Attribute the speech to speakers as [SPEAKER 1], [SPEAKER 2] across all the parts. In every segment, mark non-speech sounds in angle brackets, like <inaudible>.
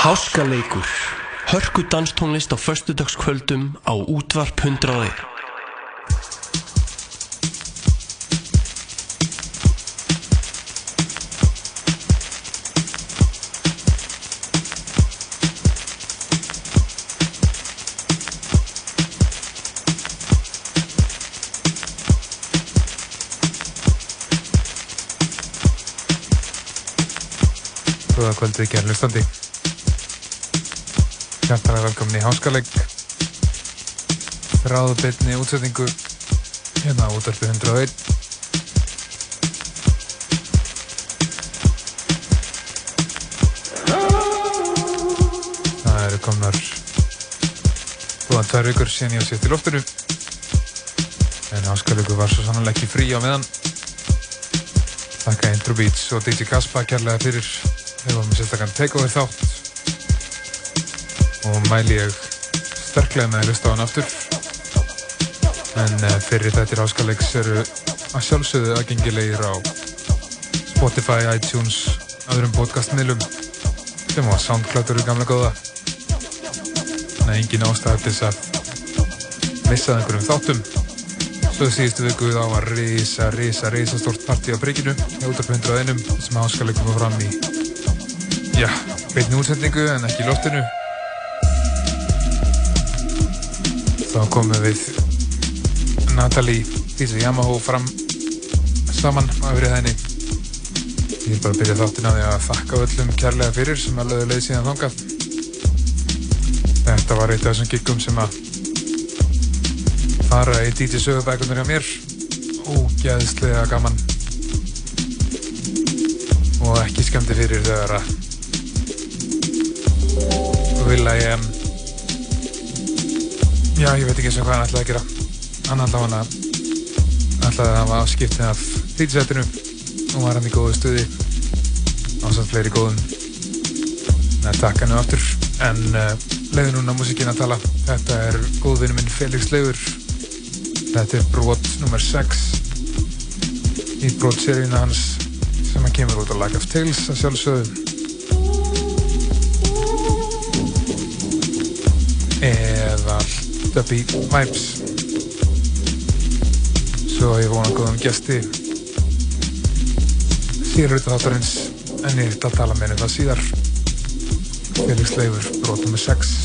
[SPEAKER 1] Háskaleikur Hörku danstónlist á föstudagskvöldum á útvarp 101
[SPEAKER 2] Góða kvöldið hlustandi. Hjartalega velkomin í Háskalegg. Ráðbyrni útsetningu hérna á útvarpi 101. Það eru komnar góðan tvær vikur síðan ég á sér til loftinu. En Háskaleggu var svo sannlega ekki frí á meðan. Þakka Intro Beats og DJ Kaspa kærlega fyrir við varum með sérstakann takeover þátt og mæli ég sterklega með að hlusta á hann aftur. En uh, fyrir þettir áskalegs eru að sjálfsögðu aðgengilegir á Spotify, iTunes öðrum podcastmiðlum sem á Soundcloud eru gamla góða. Að engin ástæði til þess að missa einhverjum þáttum. Svo síðustu viku þá var risa, risa, risa stort partí á Brygginu í útarp 101 sem áskaleg koma fram í já, beitni útsendingu en ekki í þá komum við Natalie Dísa Yamaha fram saman á öfrið henni ég er bara að byrja þáttin á því að þakka öllum kærlega fyrir sem alveg leið síðan þangað. Þetta var eitt af þessum giggum sem að fara í DJ sögubækunar hjá mér. Ógæðslega gaman. Og ekki skemmti fyrir þegar að vil að ég já, ég veit ekki eins og hvað hann ætlaði að gera. Hann ætlaði hann að ætlaði að hafa skiptið af DJ-setinu og var hann í góðu stuði ásand fleiri góðum. Nei, takk hennu aftur en uh, leiði núna músikinn að tala. Þetta er góðvinni minn Felix Leifur Þetta er brot nr. 6 í brotseríuna hans sem að kemur út á Like of Tales að sjálfsögðu Dubby Vibes. Svo ég vona góðum gæsti síður auðvitað þáttarins en ég ætla að tala með henni það síðar. Felix Leifur, brot nr. 6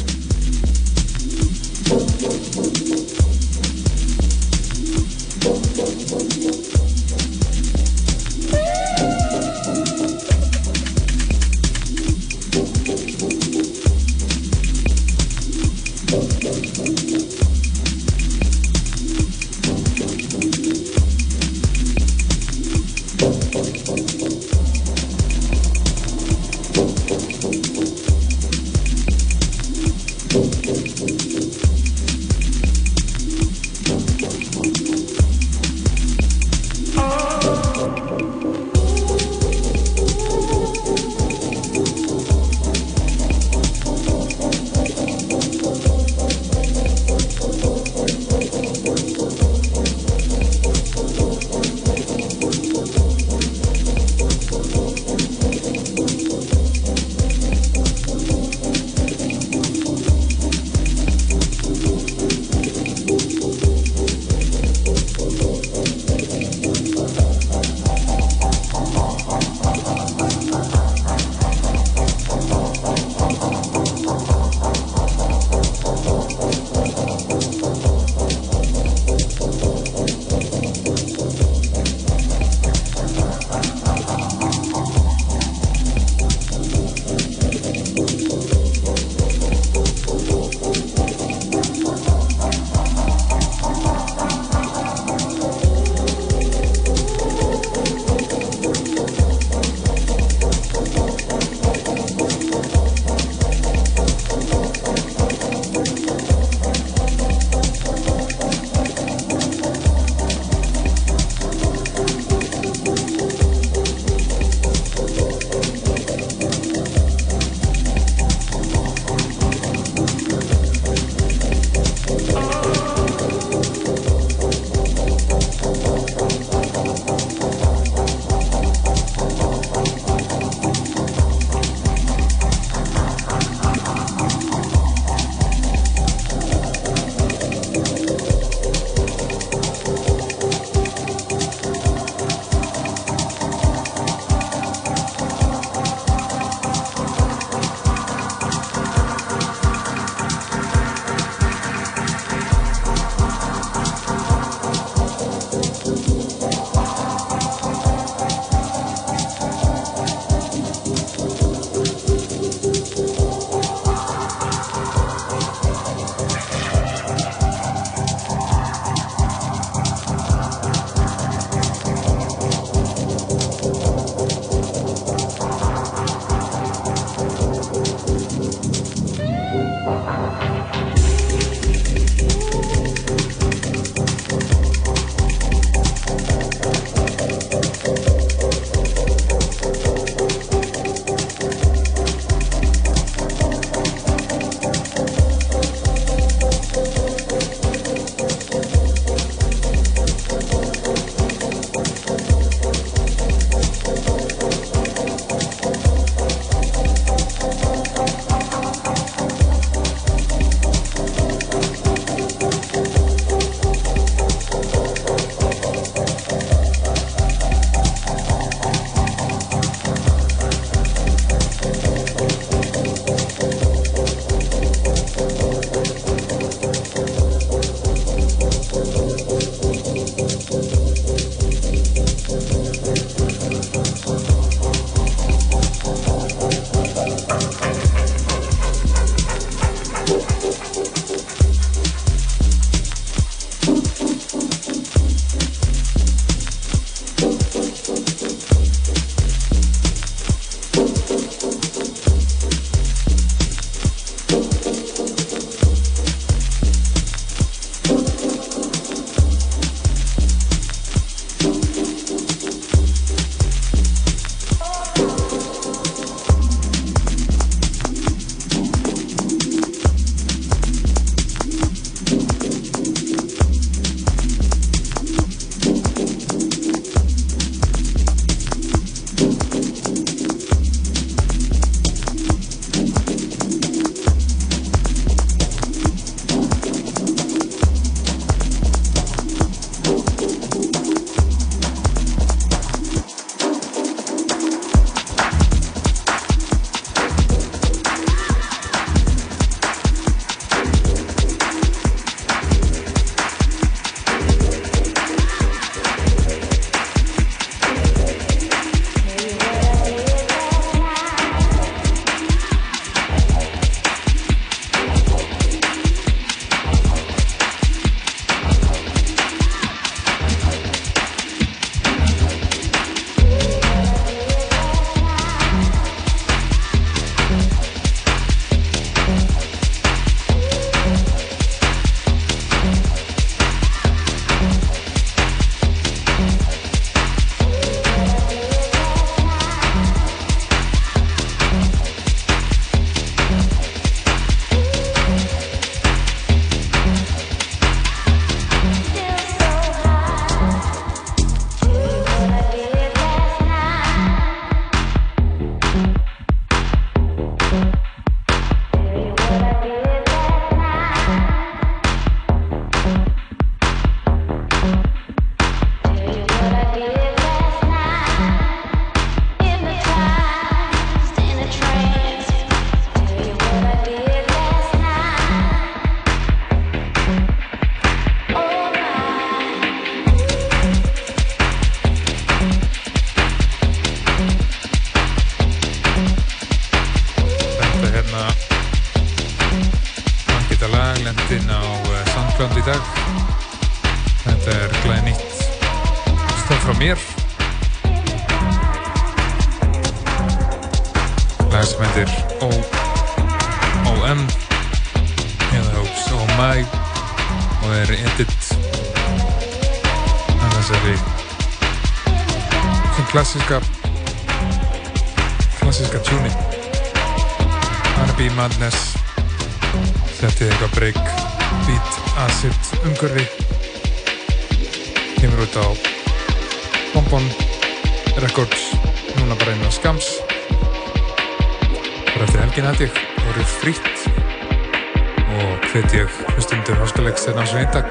[SPEAKER 2] þetta er náttúrulega einn dag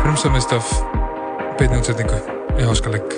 [SPEAKER 2] frumsamist af beitni útsetningu í Háskalegg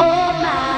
[SPEAKER 2] Oh my.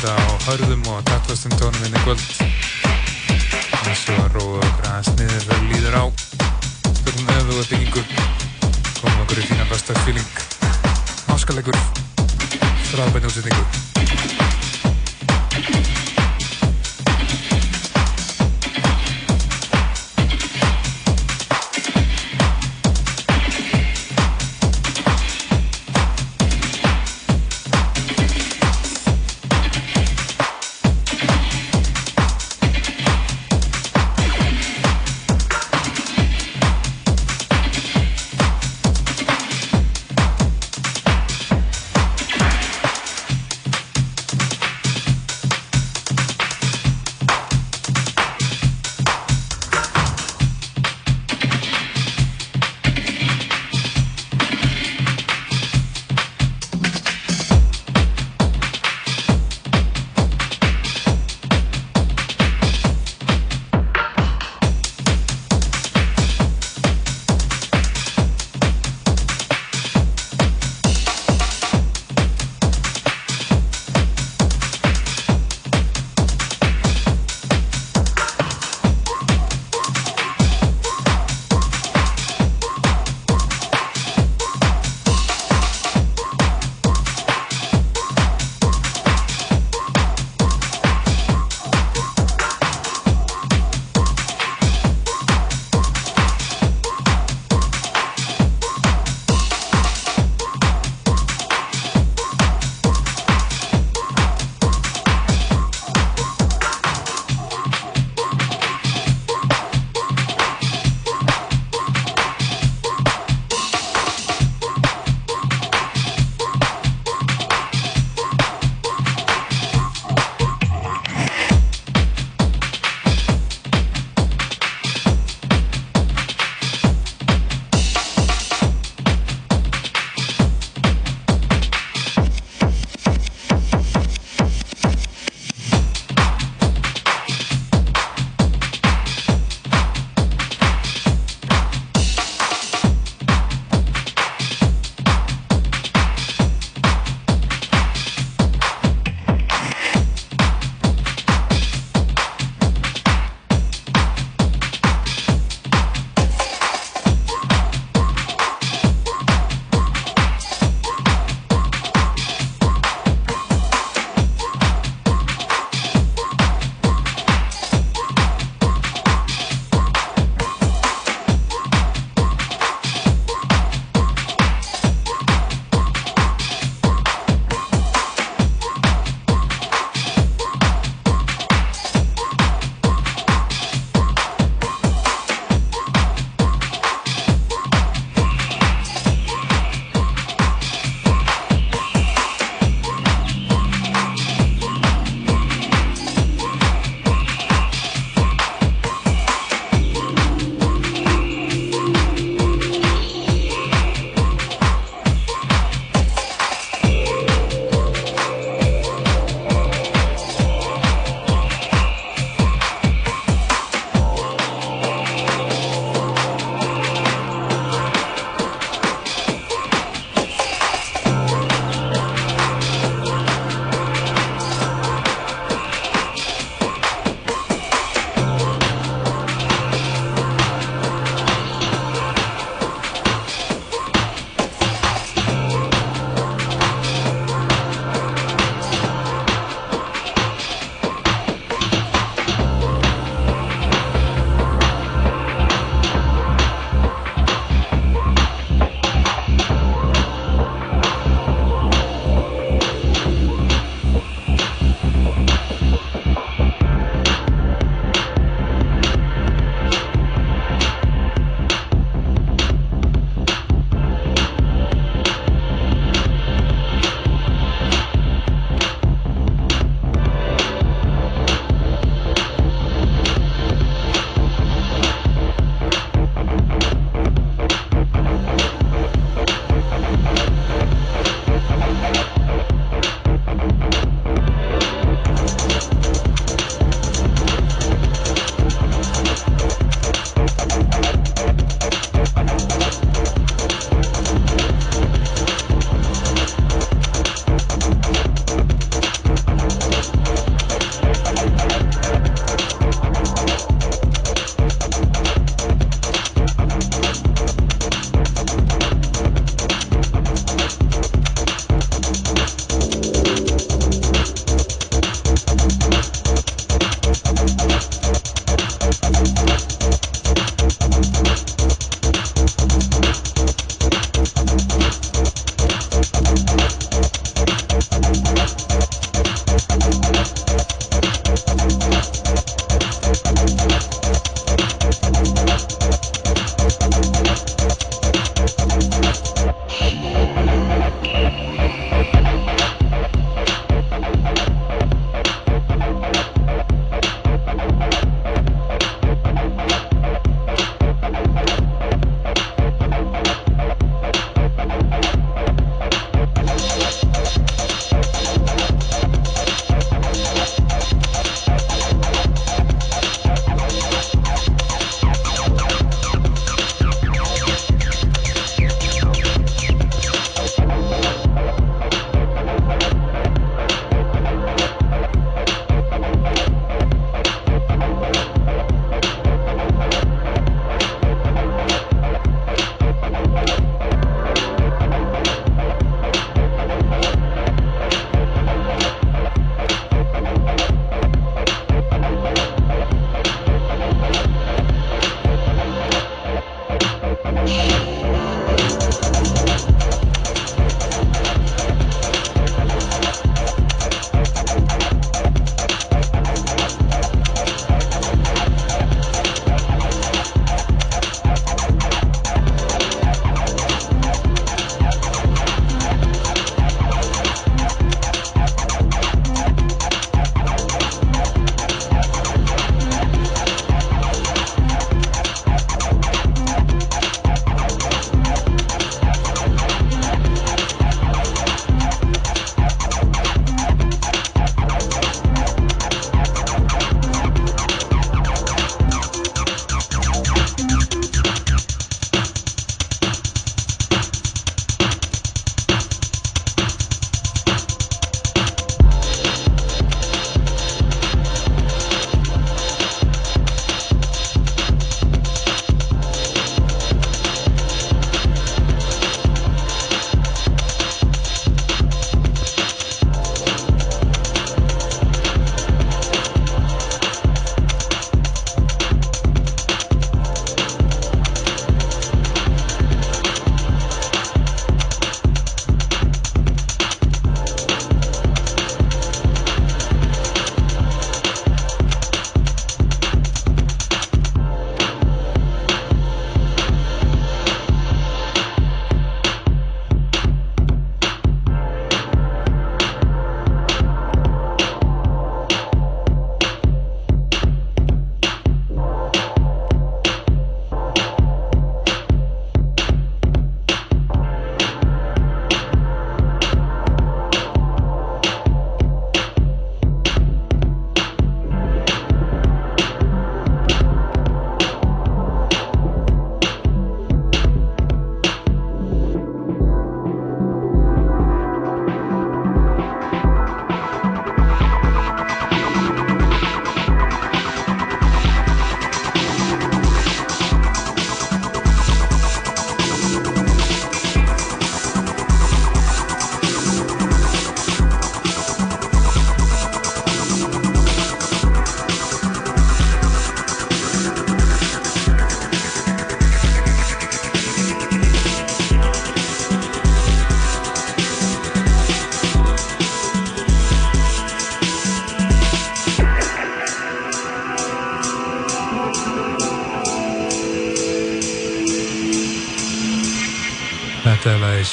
[SPEAKER 2] Þetta á hörðum og taktfastum tónum inn í kvöld. Og svo róðum við okkur aðeins niður þegar líður á. Spilum öfu og byggingu komum okkur í fína besta feeling. Háskalegur þráðbæni útsetningu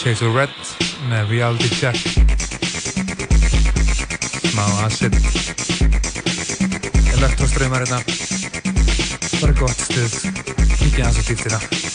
[SPEAKER 2] Shades of Red með Reality Check. Smá acid. Elektroströymar hérna. Bara gott stuð. Aðeins á dýftina Þetta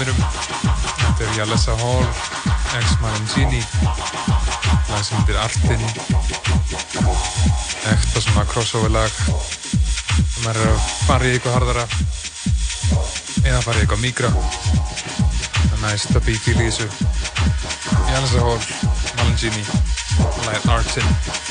[SPEAKER 2] heiminum. Þetta er Jalessa Hall, Ex Marancini, lag sem heitir Artin. Ekta svona crossover lag. Það er að fara í eitthvað hardara eða fara í eitthvað mígra. Það er næst að býta í lísu. Jalessa Hall, Marancini, lagið Artin.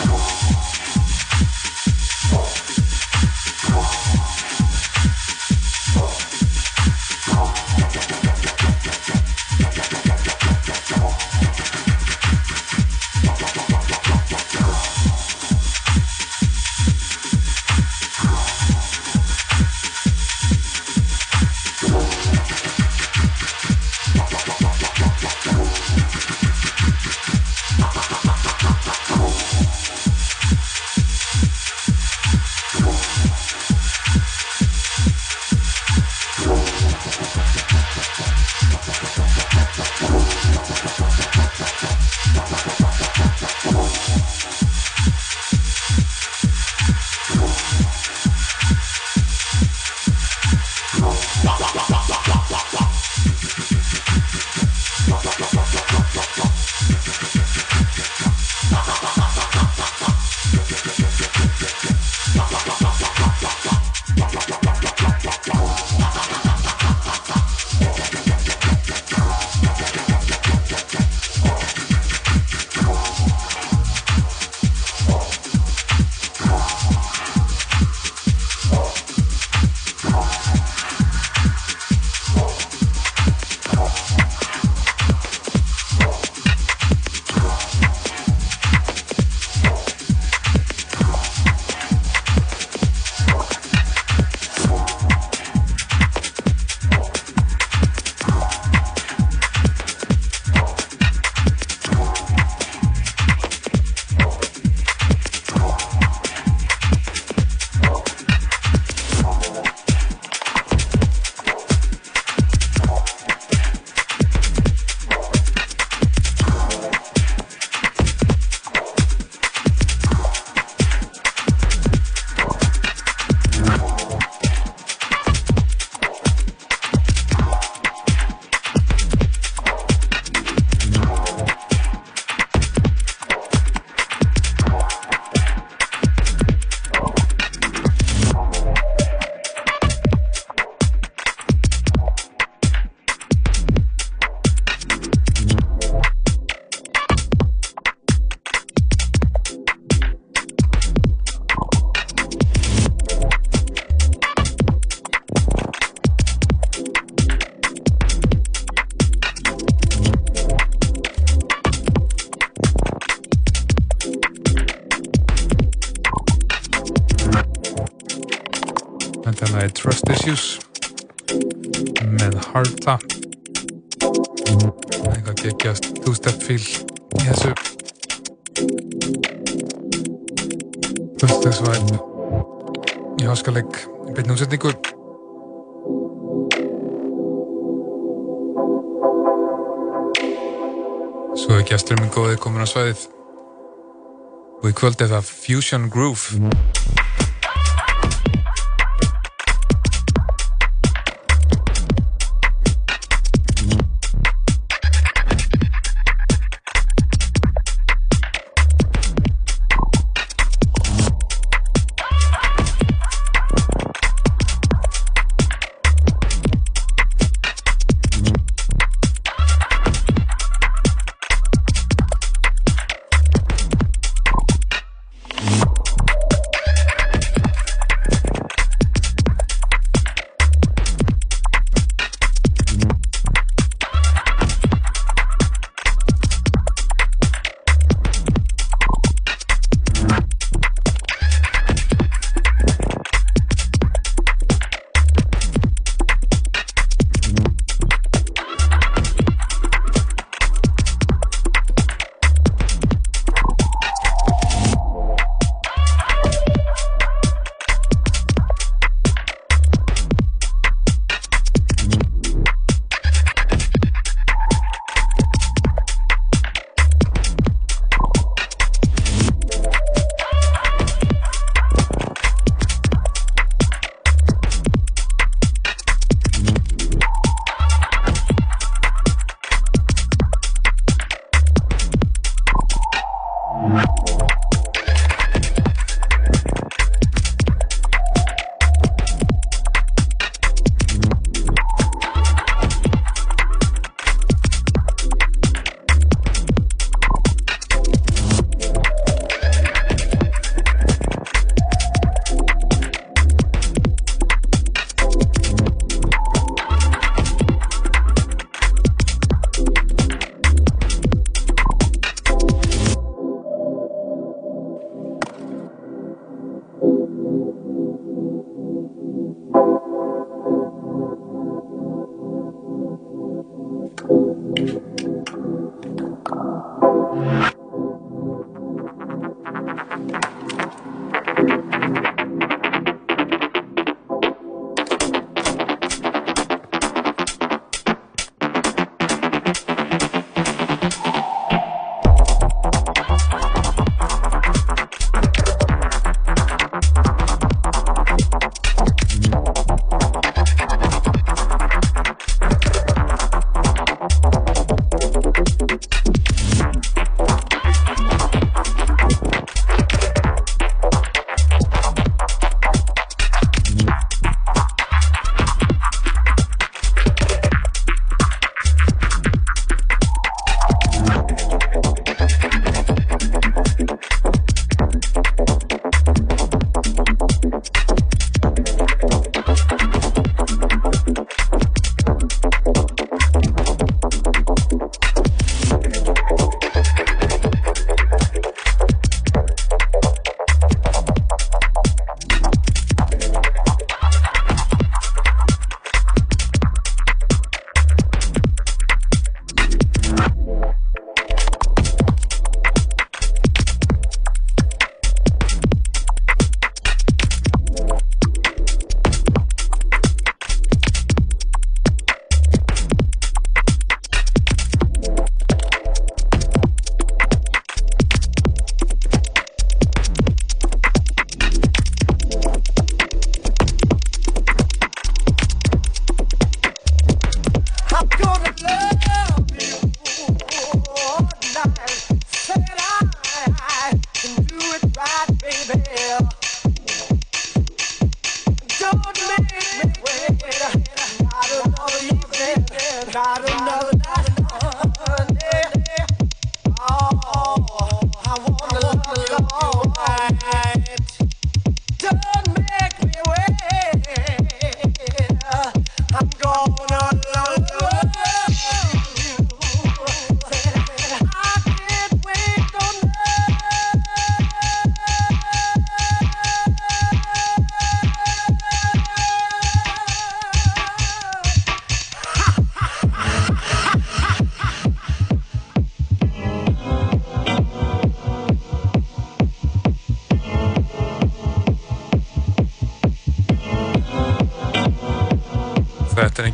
[SPEAKER 2] Og í kvöld er það Fusion Groove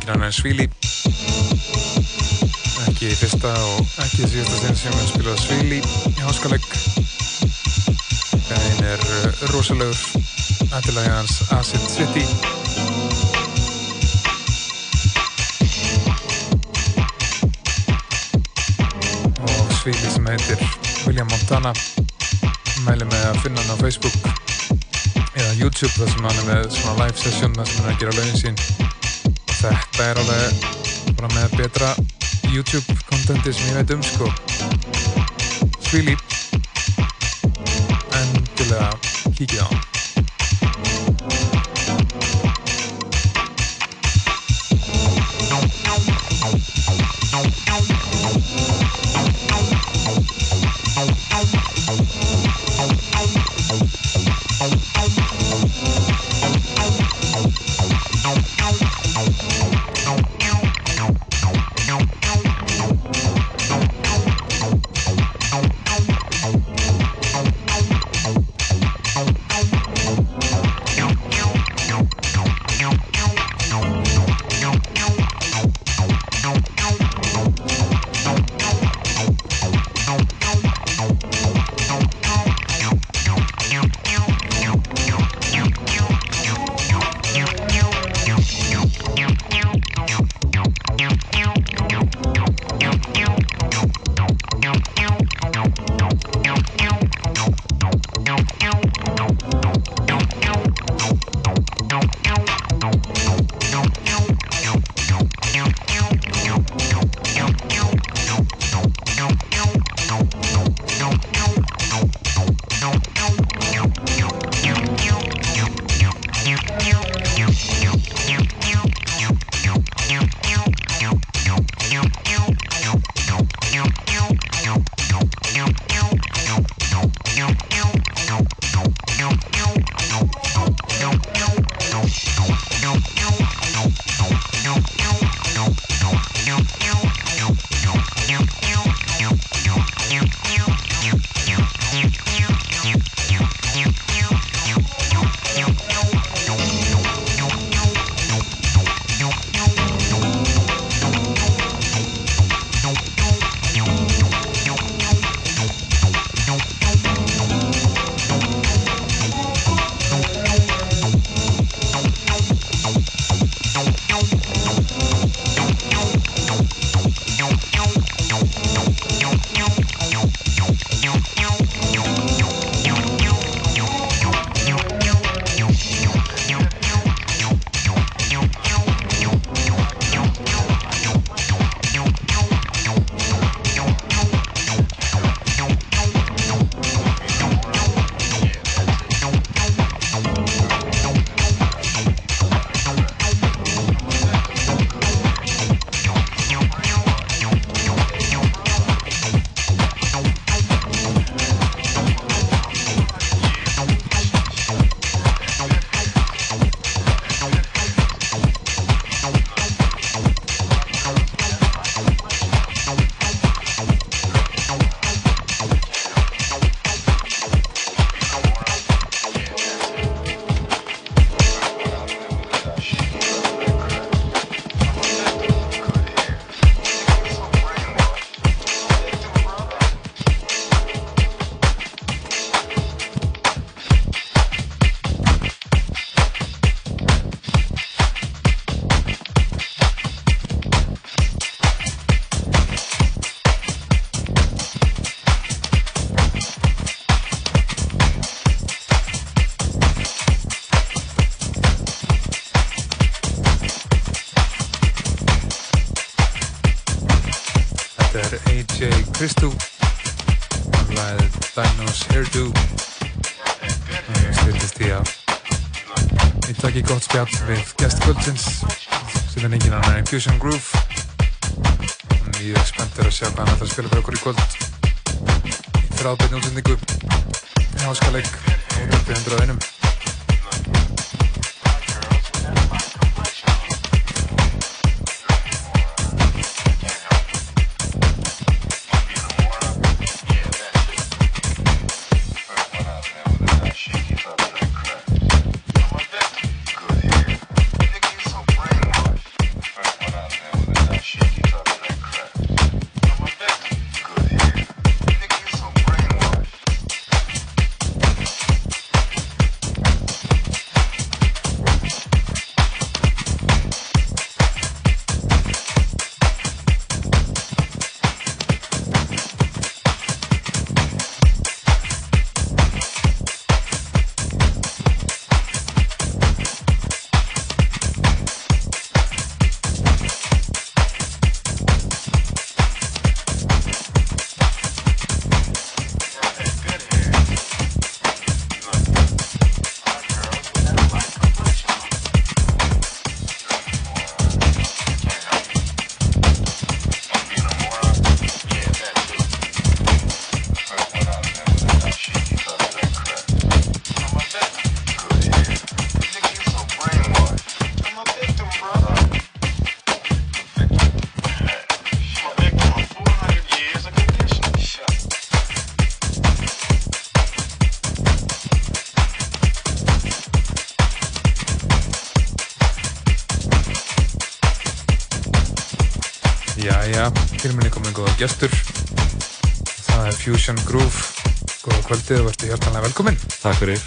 [SPEAKER 2] En Svíli ekki fyrsta og ekki síðasta sinn sem við spilaðum Svíli í háskalegg Gæðin er uh, rosalegur. Ættilagi hans Acid City. Og Svíli sem heitir William Montana. Mæli með að finna hann á Facebook eða YouTube þar sem hann er með svona live session þar sem hann er að gera lögin sín þetta er alveg bara með betra YouTube contenti sem ég veit um sko. Svíli endilega kíkið á. hann Kristú spjall við gestkvöldsins sem er engin annar en Fusion Groove. Er spenntur að sjá hvað hann ætlar að spila fyrir okkur í kvöld. Þráðbyrni útsendingu í háskaleg á 800 einum gestur. Það er Fusion Groove. Góða kvöldið og verður hjartanlega velkominn.
[SPEAKER 3] Takk fyrir.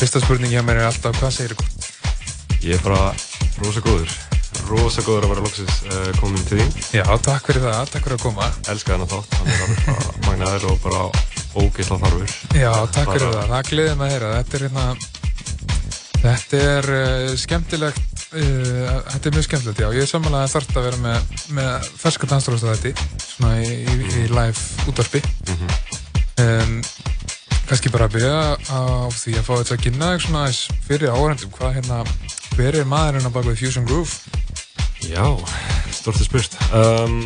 [SPEAKER 2] Fyrsta spurningi hjá mér er alltaf, hvað segir þú?
[SPEAKER 3] Ég er bara rosa góður. Rosa góður að vera loksins uh, komin til þín.
[SPEAKER 2] Já, takk fyrir það. Takk fyrir að koma.
[SPEAKER 3] Elskar hennar þátt. Hann er alveg <laughs> magnaður og bara ógeðsla þarfur.
[SPEAKER 2] Já, takk fyrir það. Það gleðir mig að heyra. Þetta er hérna... Þetta er uh, skemmtilegt Uh, þetta er mjög skemmtilegt, já. Ég er samanlega þart að vera með, með ferska dansdóðastæði svona í, í, í live útvarpi. Mm -hmm. um, Kanski bara að byrja á því að fá þetta að kynna svona fyrir áhengum. Hvað hérna, hver er maðurinn á bakvið Fusion Groove?
[SPEAKER 3] Já, stortið spurt. Um,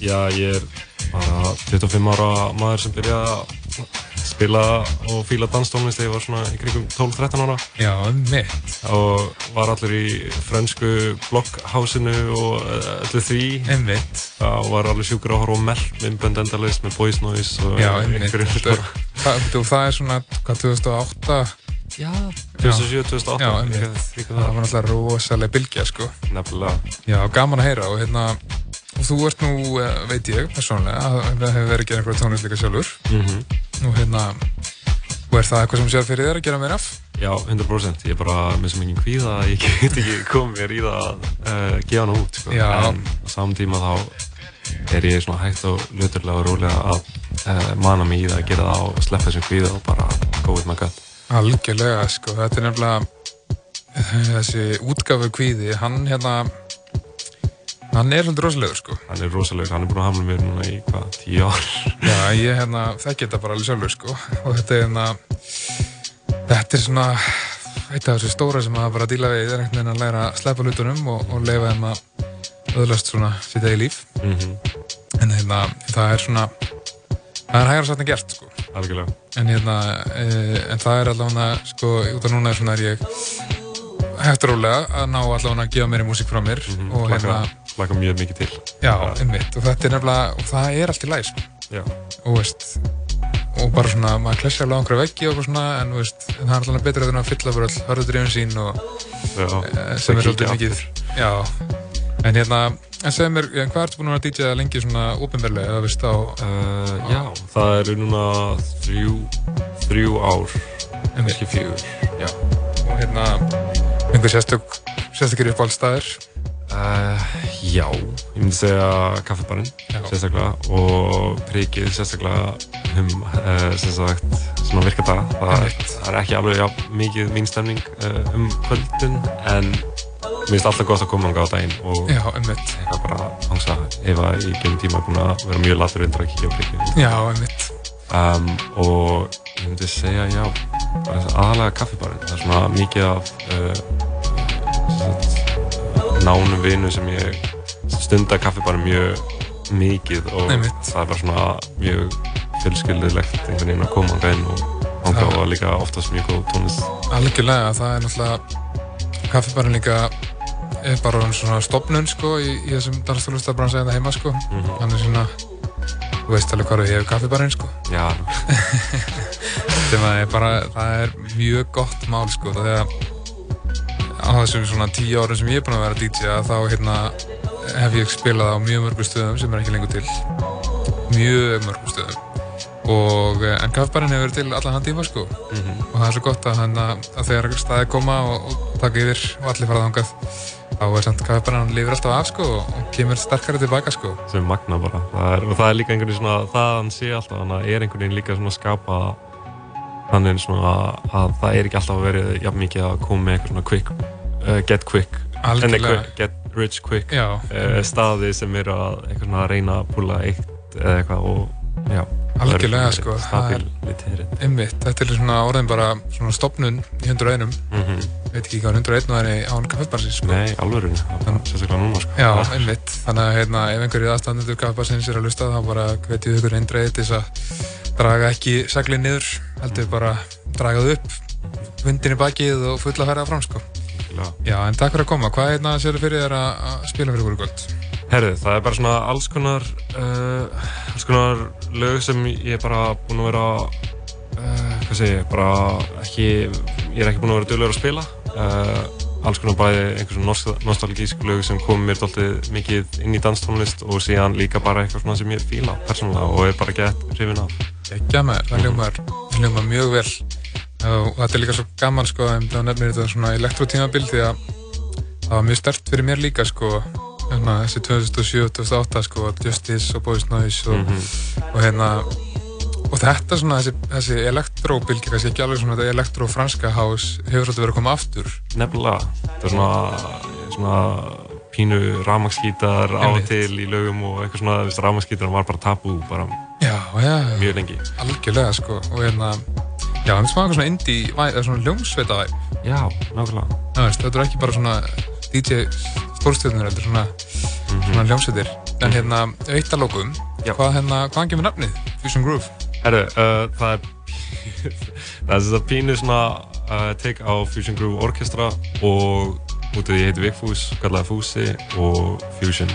[SPEAKER 3] já, ég er bara 25 ára maður sem byrja að spila og fíla danstónlist þegar ég var svona í kringum 12-13 ára
[SPEAKER 2] Já, mitt
[SPEAKER 3] og var allir í fransku blokkhásinu og öllu því.
[SPEAKER 2] Einmitt.
[SPEAKER 3] Og var allir sjúkur að horfa á Melp Inbund Endalist með Boys Noise og
[SPEAKER 2] Já, einmitt. það, það er svona, hvað, 2008?
[SPEAKER 3] Já, 2007-2008
[SPEAKER 2] Já, einmitt. Það var náttúrulega rosalega bylgja, sko.
[SPEAKER 3] Nefnilega.
[SPEAKER 2] Já, gaman að heyra og hérna og þú ert nú, eh, veit ég, persónulega að það hefur verið að gera einhverja tónlist líka sjálfur.
[SPEAKER 3] Mm -hmm
[SPEAKER 2] og hérna og er það eitthvað sem sér fyrir þér að gera meira af?
[SPEAKER 3] Já, 100% ég er bara með sem engin kvíða að ég get ekki komið mér í það að uh, gefa hana út sko. en á samtíma þá er ég svona hægt og löturlega og rólega að uh, mana mig í það að gera það og sleppa þessum kvíða og bara go with my gut
[SPEAKER 2] Algjörlega, sko, þetta er nefnilega þessi útgafu kvíði, hann hérna Hann er svolítið rosalegur sko.
[SPEAKER 3] Hann er rosalegur, hann er búin að hafna mér núna í hvað, tíu ár.
[SPEAKER 2] Já, ég hérna, þekki þetta bara alveg sjálfur sko. Og þetta er hérna, þetta er svona, eitt af þessu stóra sem maður bara díla við, er einhvern veginn að læra að sleppa hlutunum og, og leifa þeim að öðlast svona sitt eigi líf.
[SPEAKER 3] Mm -hmm.
[SPEAKER 2] En hérna, það er svona, það er hægara satt en gert sko.
[SPEAKER 3] Algjörlega.
[SPEAKER 2] En hérna, e, en það er allavega, sko, út af núna er svona er ég hægt rólega að ná allavega að gefa mér í músík frá mér
[SPEAKER 3] mm -hmm. og hérna laka mjög mikið til
[SPEAKER 2] Já, einmitt, og þetta er nefnilega og það er allt í læg sko. og veist og bara svona, maður klessi alveg á einhverja veggi og svona, en veist, það er alltaf betur að fylla bara all hörðudrifin sín og
[SPEAKER 3] já,
[SPEAKER 2] e, sem er svolítið mikið Já, en hérna en segð mér, hvað ertu búin að DJ-a lengi svona ópenverlega, eða veist á
[SPEAKER 3] uh, Já, það eru núna þrjú þrjú ár, ekki fjögur.
[SPEAKER 2] Já, og hérna einhver sérstök sérstakir uppáhaldstæðir
[SPEAKER 3] Uh, já, ég myndi segja kaffibarinn sérstaklega og prikið sérstaklega um uh, sem sagt svona virkadaga það, það er ekki alveg já, mikið mín stemning uh, um kvöldun en mér finnst alltaf gott að koma ánga á daginn og
[SPEAKER 2] já,
[SPEAKER 3] eitthvað bara hangsa ef að ég genið tíma er búin að vera mjög latur undir að kíkja á prikið.
[SPEAKER 2] Já, einmitt.
[SPEAKER 3] Um, og ég myndi segja já, aðalega kaffibarinn það er svona mikið af sagt nánum vinu sem ég stundar kaffi bara mjög mikið og
[SPEAKER 2] Einmitt.
[SPEAKER 3] það er bara svona mjög fjölskyldilegt einhvern veginn að koma á gæðin og hanga og líka oftast mjög góð tónlist.
[SPEAKER 2] Algjörlega, það er náttúrulega kaffibarinn líka er bara svona stopnun sko í, í þessum danstólustabrann segja það heima sko
[SPEAKER 3] mm -hmm.
[SPEAKER 2] hann er svona, þú veist alveg hvað við hefum kaffibarinn sko
[SPEAKER 3] Já <laughs>
[SPEAKER 2] sem að er bara, það er mjög gott mál sko það er að á þessum svona tíu árum sem ég er búin að vera DJ þá hérna, hef ég spilað á mjög mörgum stöðum sem er ekki lengur til. Mjög mörgum stöðum. Og eh, en kaffbarinn hefur verið til allan hann tíma sko.
[SPEAKER 3] Mm -hmm.
[SPEAKER 2] og það er svo gott að, hana, að þegar staði koma og, og taka yfir og allir farað ángað þá er samt kaffbarinn hann lifir alltaf af sko og kemur sterkari tilbaka sko.
[SPEAKER 3] Sem magna bara. Það er, og það er líka einhvern veginn svona það hann sé alltaf þannig að er einhvern veginn líka svona skapa þannig svona að það er ekki alltaf að vera jafn mikið að koma með eitthvað svona quick, uh, get quick
[SPEAKER 2] Algjörlega.
[SPEAKER 3] get rich quick uh, staði sem eru að, að reyna að púla eitt eða eitthvað og já
[SPEAKER 2] Algjörlega sko
[SPEAKER 3] einmitt,
[SPEAKER 2] þetta er svona orðin bara svona stopnun í 101 mm
[SPEAKER 3] -hmm.
[SPEAKER 2] veit ekki hvað 101 var í án kaffebarsins sko.
[SPEAKER 3] Nei, alveg sérstaklega núna sko.
[SPEAKER 2] Já, einmitt, þannig að hérna, ef einhverju aðstandendur kaffebarsins er að lusta þá bara hvetið ykkur eindreið til að draga ekki seglið niður heldur bara dragað upp vindin í bakið og fulla að ferða fram sko. Já, en takk fyrir að koma hvað er hérna sér fyrir þér að spila fyrir hverju kvöld?
[SPEAKER 3] Herði, það er bara svona alls konar uh, alls konar lög sem ég er bara búin að vera uh, hvað segir ég, bara ekki ég er ekki búin að vera dölur að spila. Uh, alls konar bæði einhversum nostalgísk lög sem kom mér doldið mikið inn í danstónlist og síðan líka bara eitthvað svona sem ég fíla persónulega og er bara gett hrifin af.
[SPEAKER 2] Ekki að maður, það hljómar, það hljómar mjög vel. Og þetta er líka svo gaman sko það nefnir þetta svona elektrótímabil því að það var mjög stert fyrir mér líka sko hérna, þessi 2007-2008 sko Justice og Boys Noise og, mm -hmm. og hérna og þetta svona, þessi, þessi elektróbylgi, kannski ekki alveg svona þetta elektrofranska hás hefur svolítið verið að koma aftur.
[SPEAKER 3] Nefnilega, þetta er svona, svona pínu ramaskítar á til í lögum og eitthvað svona, þú veist, ramaskítar var bara tabú bara
[SPEAKER 2] já, já,
[SPEAKER 3] mjög lengi.
[SPEAKER 2] Algjörlega, sko, og hérna já, það er svona svona indie, eða svona ljómsveita væp
[SPEAKER 3] Já, nákvæmlega.
[SPEAKER 2] Þetta er ekki bara svona DJ stórstjórnir, þetta er svona, mm -hmm. svona ljómsveitir en hérna, auðvitað lókum hvað hérna, hvaðan kemur nafnið, Fusion Groove?
[SPEAKER 3] Herru, uh, það er <laughs> það er að pínu svona uh, take á Fusion Groove Orkestra og út af því ég heiti Vigfús, kallaði Fúsi og Fusion.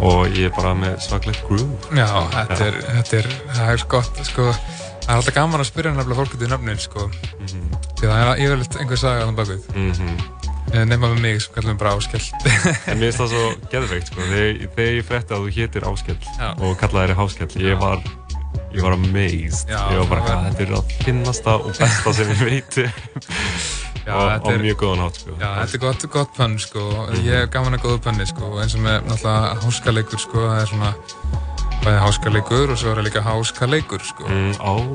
[SPEAKER 3] Og ég er bara með svaklegt groove.
[SPEAKER 2] Já, þetta er, þetta er, það er gott sko, það er alltaf gaman að spyrja nefnilega fólk út í nöfnin sko. Mm -hmm. því það er yfirleitt einhver saga á þann bakuð mm -hmm. Nefna með mig sem kallum bara Áskell.
[SPEAKER 3] Mér finnst það svo <laughs> geðveikt sko, þegar ég frétti að þú hétir Áskell og kallaði þér Háskell, ég var ég var amazed. Já, ég var bara hvað, þetta er að finnasta og besta sem ég veit. Já, <laughs> og á mjög góðan hátt sko.
[SPEAKER 2] Já, þetta er gott, gott pönn sko. Mm. ég er gaman að góða pönni sko eins og með náttúrulega háskaleikur sko það er svona bæðið háskaleikur og svo er það líka háskaleikur sko.
[SPEAKER 3] Mm, oh.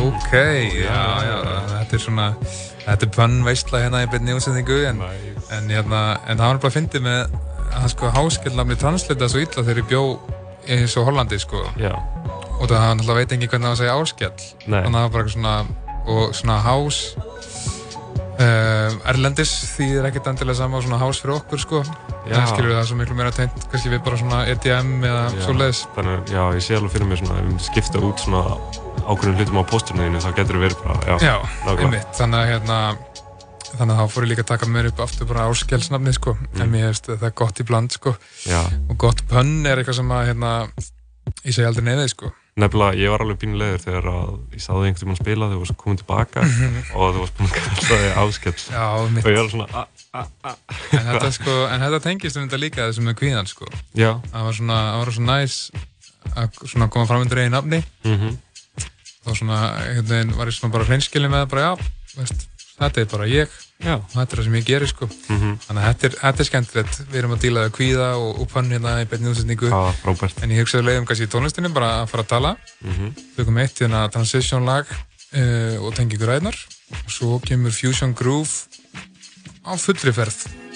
[SPEAKER 2] Ok, já, já, þetta er svona þetta er pönnveistla hérna í byrni útsendingu en, nice. en, hérna, en það var bara að fyndi með að sko háskilnafni translita svo illa þegar ég bjó eins og Hollandi sko.
[SPEAKER 3] Já.
[SPEAKER 2] Og það hann alltaf veit ekki hvernig það var að segja áskjall
[SPEAKER 3] þannig
[SPEAKER 2] að það var bara svona og svona hás uh, Erlendis því það er ekkert endilega sama svona hás fyrir okkur sko. En skilur við það svo miklu meira tengt kannski við bara svona EDM eða svoleiðis.
[SPEAKER 3] Þannig já ég sé alveg fyrir mig svona ef við skipta út svona ákveðin hlutum á posturniðinu þá getur við verið bara
[SPEAKER 2] já, já einmitt þannig að hérna þannig að þá fór ég líka að taka mér upp aftur bara áskjallsnafni sko mm. en mér hefst það er gott í bland sko
[SPEAKER 3] já.
[SPEAKER 2] og gott pönn er eitthvað sem að hérna ég segi aldrei neyðið sko
[SPEAKER 3] Nefnilega, ég var alveg pínulegur þegar ég sáði einhvern að spila þegar þú varst komið tilbaka og þú varst búinn að kalla þig áskell
[SPEAKER 2] og
[SPEAKER 3] ég var svona.
[SPEAKER 2] En þetta, sko, en þetta tengist um þetta líka þessum með kvíðan sko.
[SPEAKER 3] Já.
[SPEAKER 2] Það var svona, það var svona næs að svona koma fram undir einn nafni
[SPEAKER 3] mm -hmm.
[SPEAKER 2] Og svona, einhvern veginn var ég svona bara hreinskilin með það bara já, veist, þetta er bara ég.
[SPEAKER 3] Já.
[SPEAKER 2] þetta er það sem ég gerir sko.
[SPEAKER 3] Mm -hmm.
[SPEAKER 2] þannig að þetta er, þetta er skemmtilegt. Við erum að díla það kvíða og upphann hérna í beinni útsetningu en ég hugsaði leiðum kannski í tónlistinu bara að fara að tala.
[SPEAKER 3] Mm -hmm.
[SPEAKER 2] komum eitt hérna transition lag uh, og tengi ykkur æðnar og svo kemur Fusion Groove á fullri ferð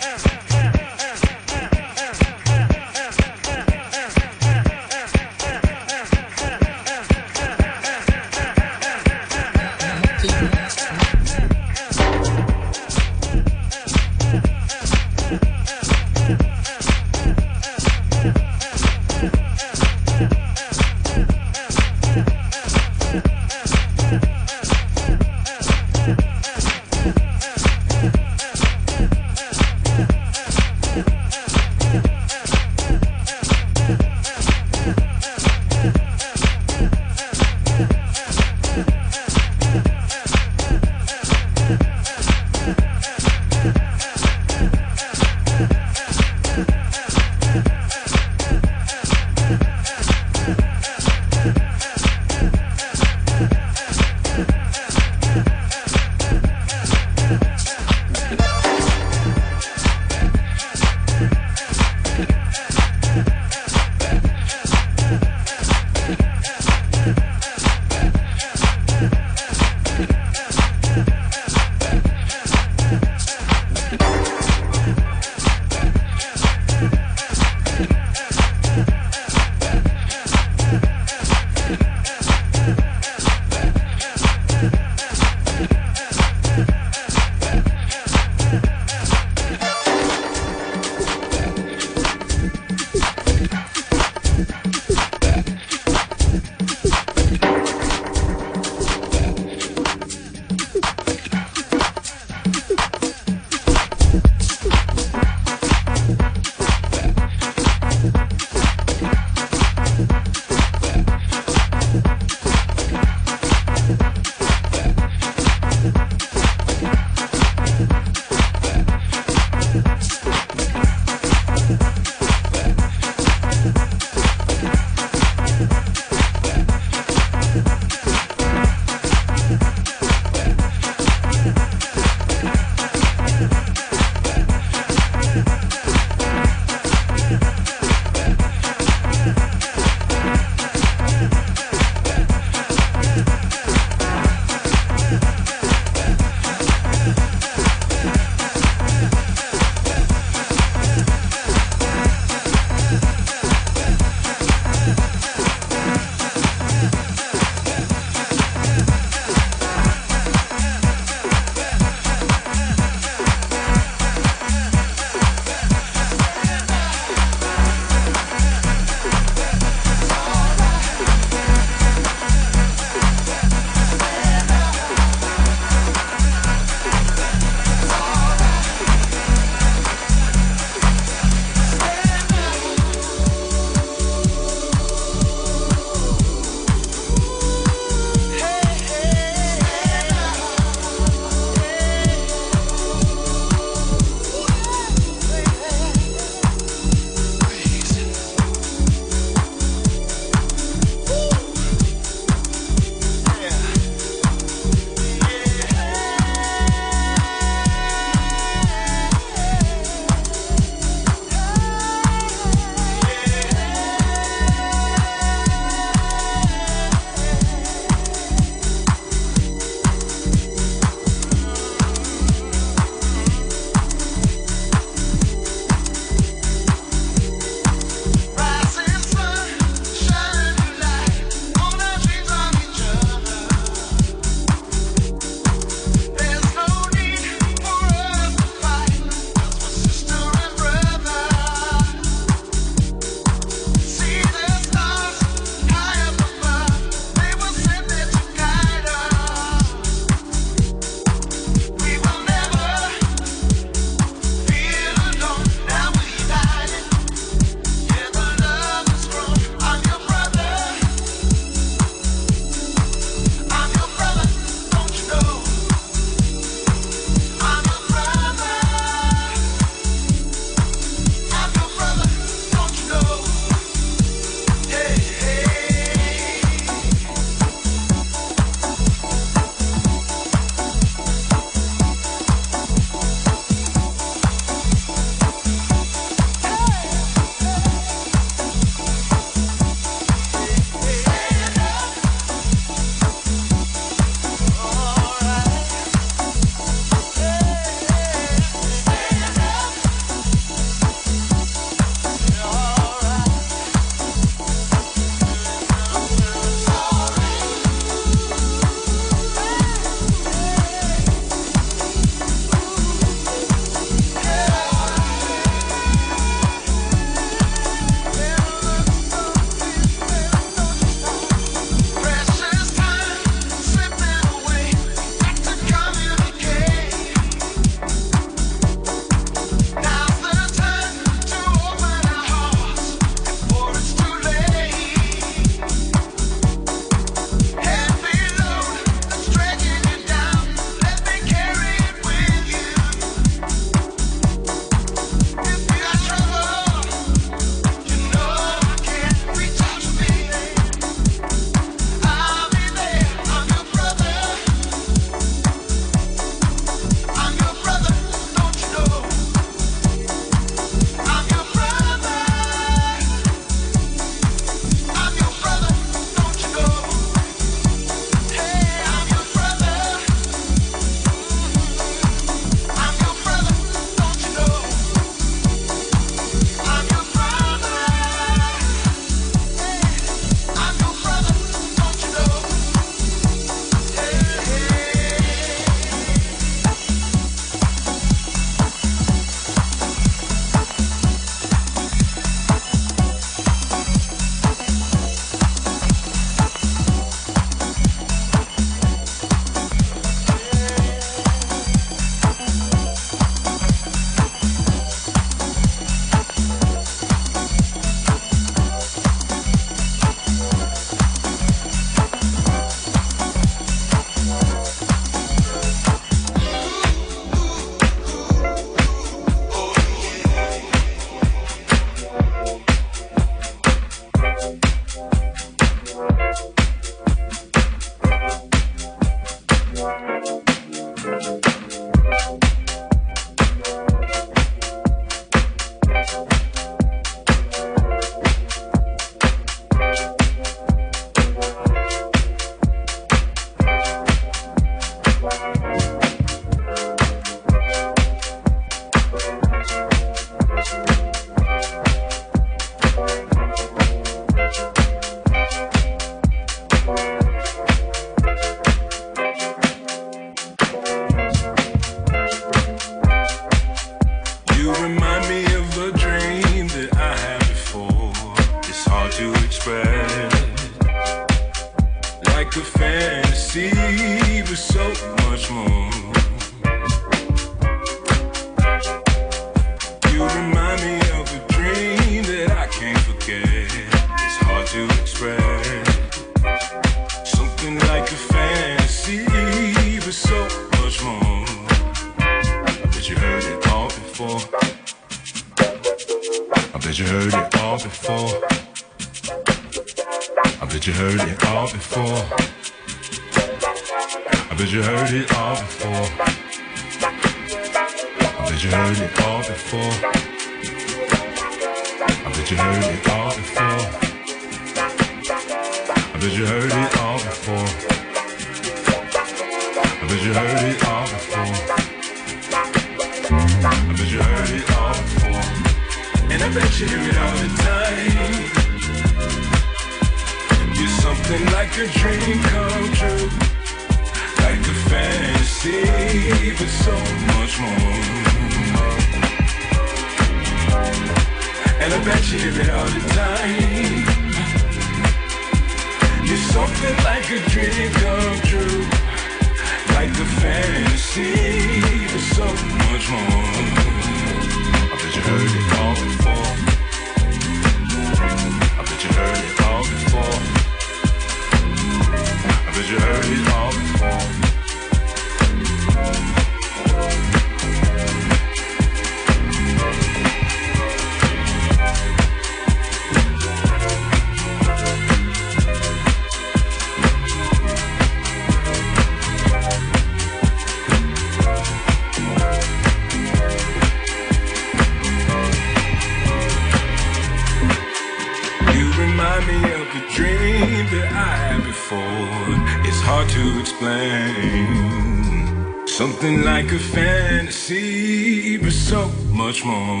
[SPEAKER 4] A fantasy, but so much more.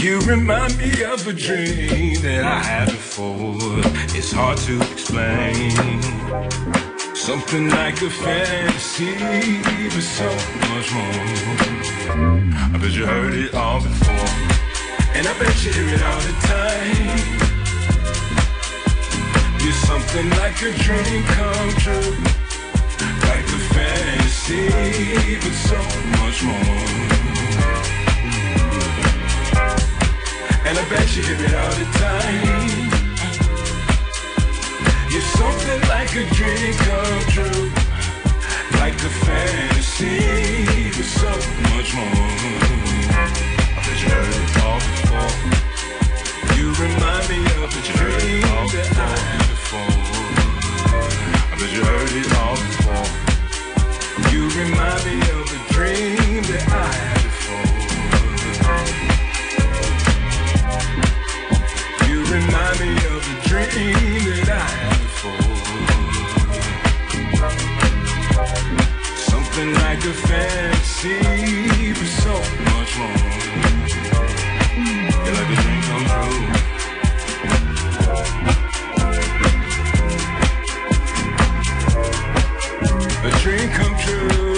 [SPEAKER 4] You remind me of a dream that I had before. It's hard to explain. Something like a fantasy, but so much more. I bet you heard it all before. And I bet you hear it all the time. You're something like a dream come true. Fantasy, but so much more. And I bet you hear it all the time. You're something like a dream come true. Like a fantasy, but so much more. I bet you heard it all before. You remind me of a dream. I bet you heard it all before. You remind me of a dream that I had before. You remind me of a dream that I had before. Something like a fantasy, but so much
[SPEAKER 5] more. You're like a
[SPEAKER 6] dream come true. A dream come true.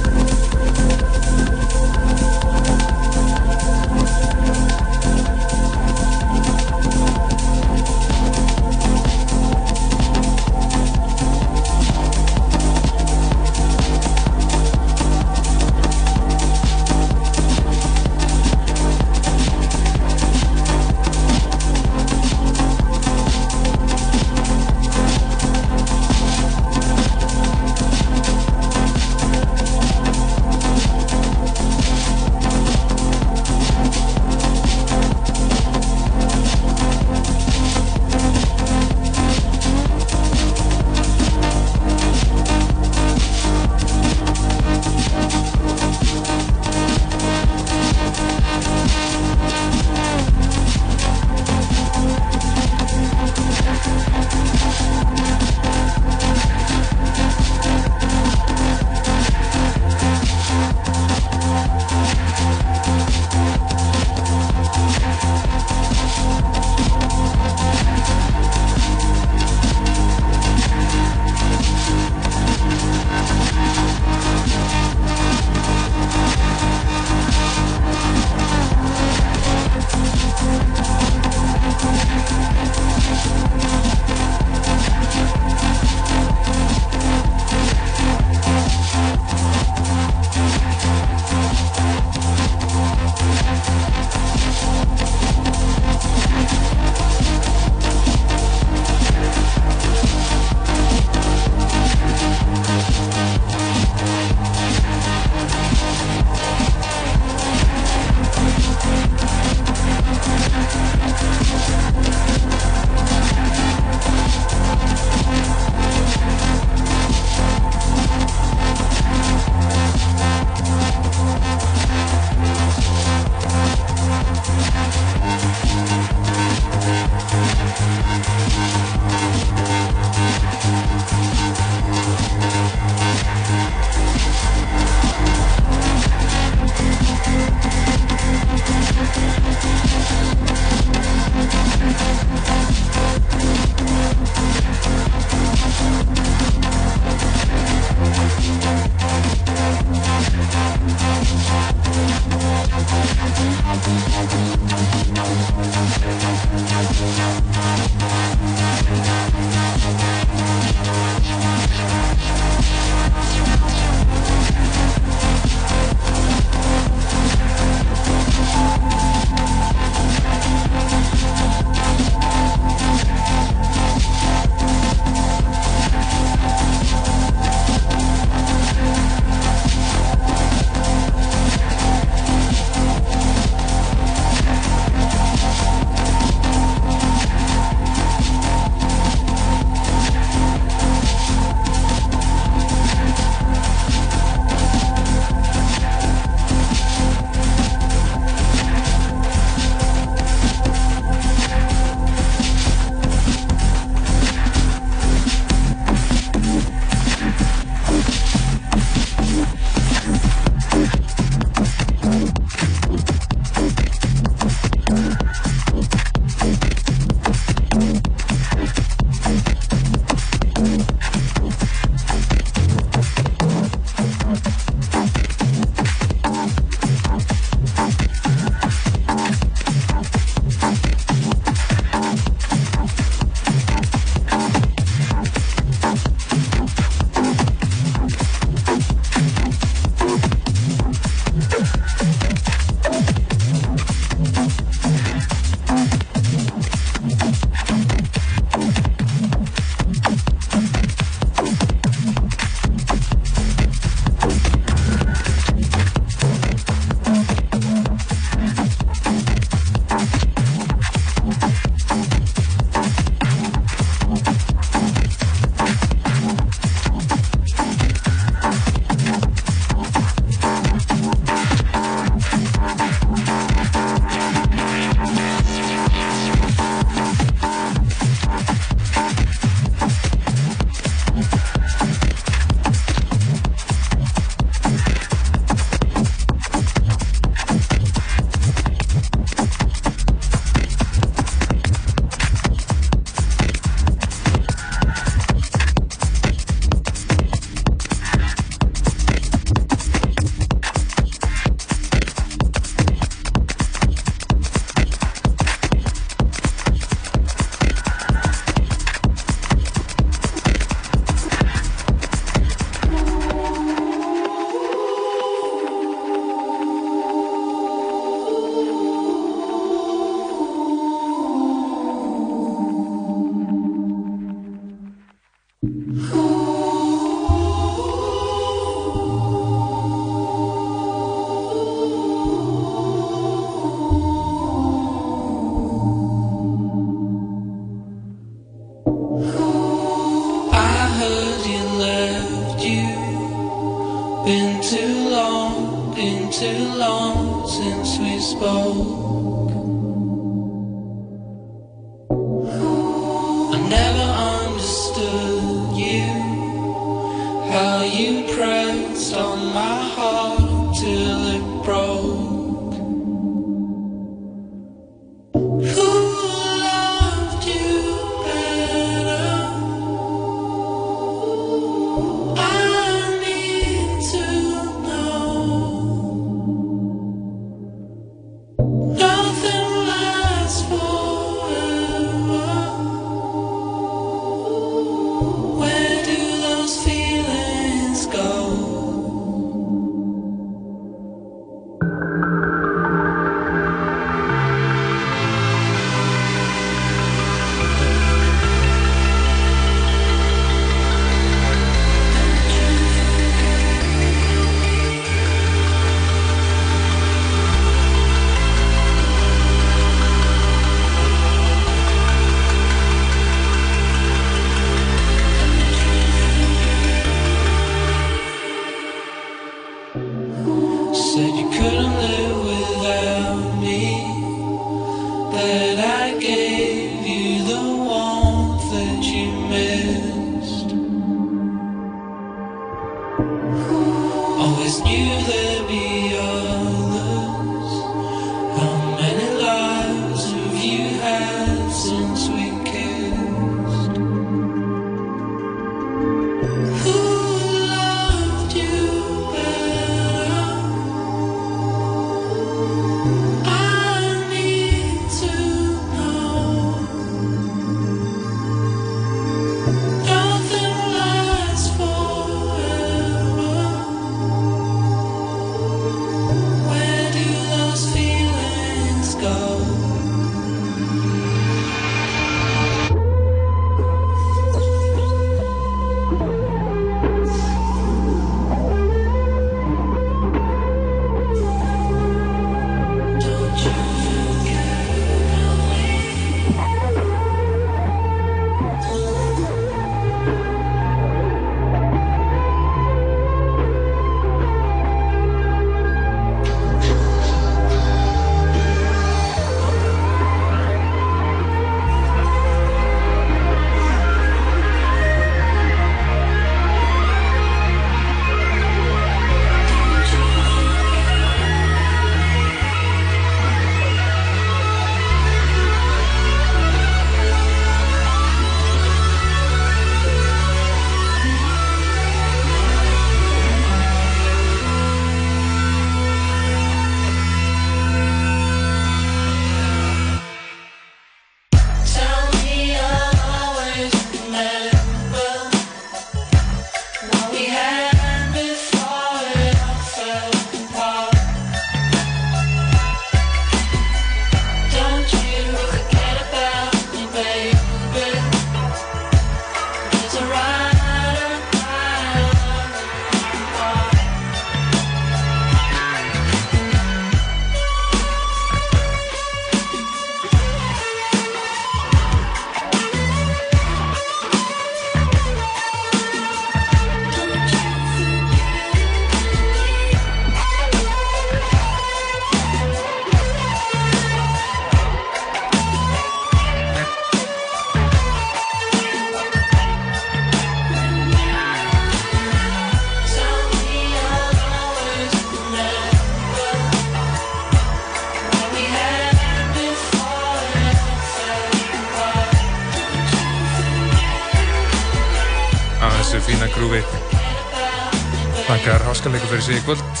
[SPEAKER 6] Sig í kvöld.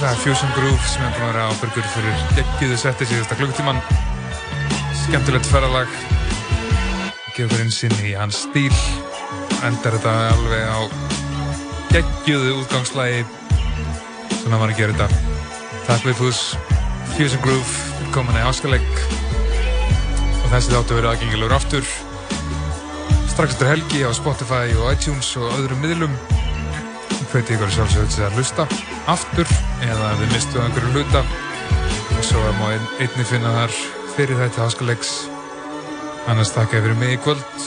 [SPEAKER 6] Það er Fusion Groove sem er búin að vera ábyrgur fyrir geggiðu setti síðasta klukkutíman. Skemmtilegt ferralag. Gefur einsinn í hans stíl. Endar þetta alveg á geggiðu útgangslægi. Svona var að gera þetta. Takk við fús. Fusion Groove komin í háskaleik. Og þessi þáttu verið aðgengilegur aftur. Strax eftir helgi á Spotify og iTunes og öðrum miðlum. Hveti ykkur sjálfsögðu til að hlusta aftur eða þið mistu einhverju hluta. Og svo má ein, einni finna þar fyrir þetta háskaleiks. Annars þakka ég fyrir mig í kvöld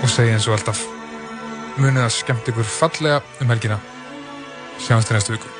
[SPEAKER 6] og segja eins og alltaf munið að skemmt ykkur fallega um helgina. Sjáumst í næstu viku.